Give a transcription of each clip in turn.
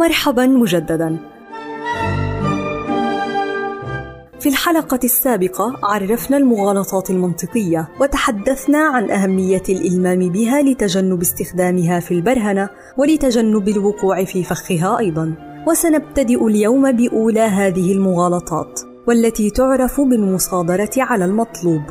مرحبا مجددا. في الحلقة السابقة عرفنا المغالطات المنطقية وتحدثنا عن أهمية الإلمام بها لتجنب استخدامها في البرهنة ولتجنب الوقوع في فخها أيضا. وسنبتدئ اليوم بأولى هذه المغالطات والتي تعرف بالمصادرة على المطلوب.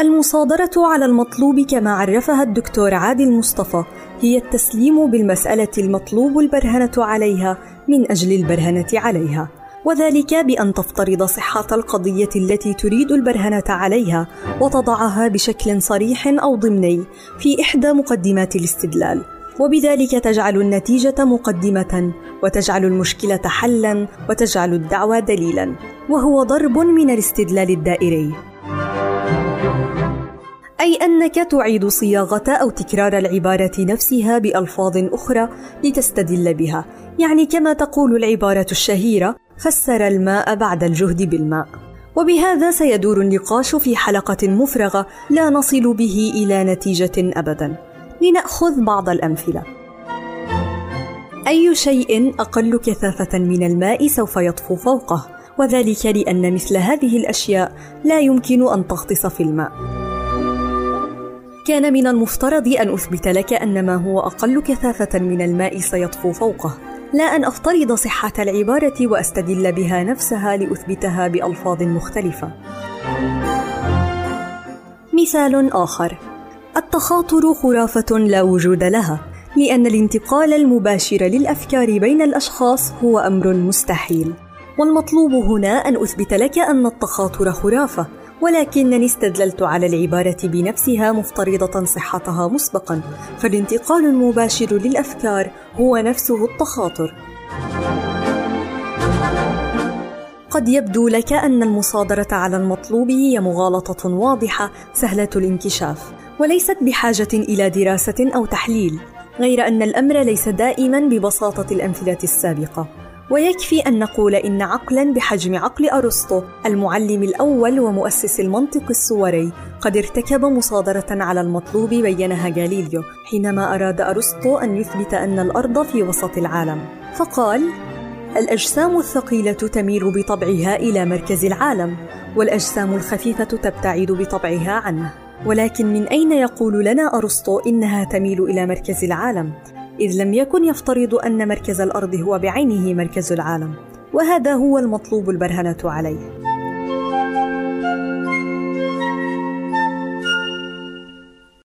المصادرة على المطلوب كما عرفها الدكتور عادل مصطفى هي التسليم بالمسألة المطلوب البرهنة عليها من أجل البرهنة عليها وذلك بأن تفترض صحة القضية التي تريد البرهنة عليها وتضعها بشكل صريح أو ضمني في إحدى مقدمات الاستدلال وبذلك تجعل النتيجة مقدمة وتجعل المشكلة حلا وتجعل الدعوى دليلا وهو ضرب من الاستدلال الدائري. أي أنك تعيد صياغة أو تكرار العبارة نفسها بألفاظ أخرى لتستدل بها، يعني كما تقول العبارة الشهيرة: فسر الماء بعد الجهد بالماء. وبهذا سيدور النقاش في حلقة مفرغة لا نصل به إلى نتيجة أبدا. لنأخذ بعض الأمثلة. أي شيء أقل كثافة من الماء سوف يطفو فوقه، وذلك لأن مثل هذه الأشياء لا يمكن أن تغطس في الماء. كان من المفترض أن أثبت لك أن ما هو أقل كثافة من الماء سيطفو فوقه، لا أن أفترض صحة العبارة وأستدل بها نفسها لأثبتها بألفاظ مختلفة. مثال آخر: التخاطر خرافة لا وجود لها، لأن الانتقال المباشر للأفكار بين الأشخاص هو أمر مستحيل. والمطلوب هنا أن أثبت لك أن التخاطر خرافة، ولكنني استدللت على العبارة بنفسها مفترضة صحتها مسبقا، فالانتقال المباشر للأفكار هو نفسه التخاطر. قد يبدو لك أن المصادرة على المطلوب هي مغالطة واضحة سهلة الانكشاف، وليست بحاجة إلى دراسة أو تحليل، غير أن الأمر ليس دائما ببساطة الأمثلة السابقة. ويكفي أن نقول إن عقلا بحجم عقل أرسطو المعلم الأول ومؤسس المنطق الصوري قد ارتكب مصادرة على المطلوب بينها غاليليو حينما أراد أرسطو أن يثبت أن الأرض في وسط العالم فقال الأجسام الثقيلة تميل بطبعها إلى مركز العالم والأجسام الخفيفة تبتعد بطبعها عنه ولكن من أين يقول لنا أرسطو إنها تميل إلى مركز العالم؟ إذ لم يكن يفترض أن مركز الأرض هو بعينه مركز العالم وهذا هو المطلوب البرهنة عليه.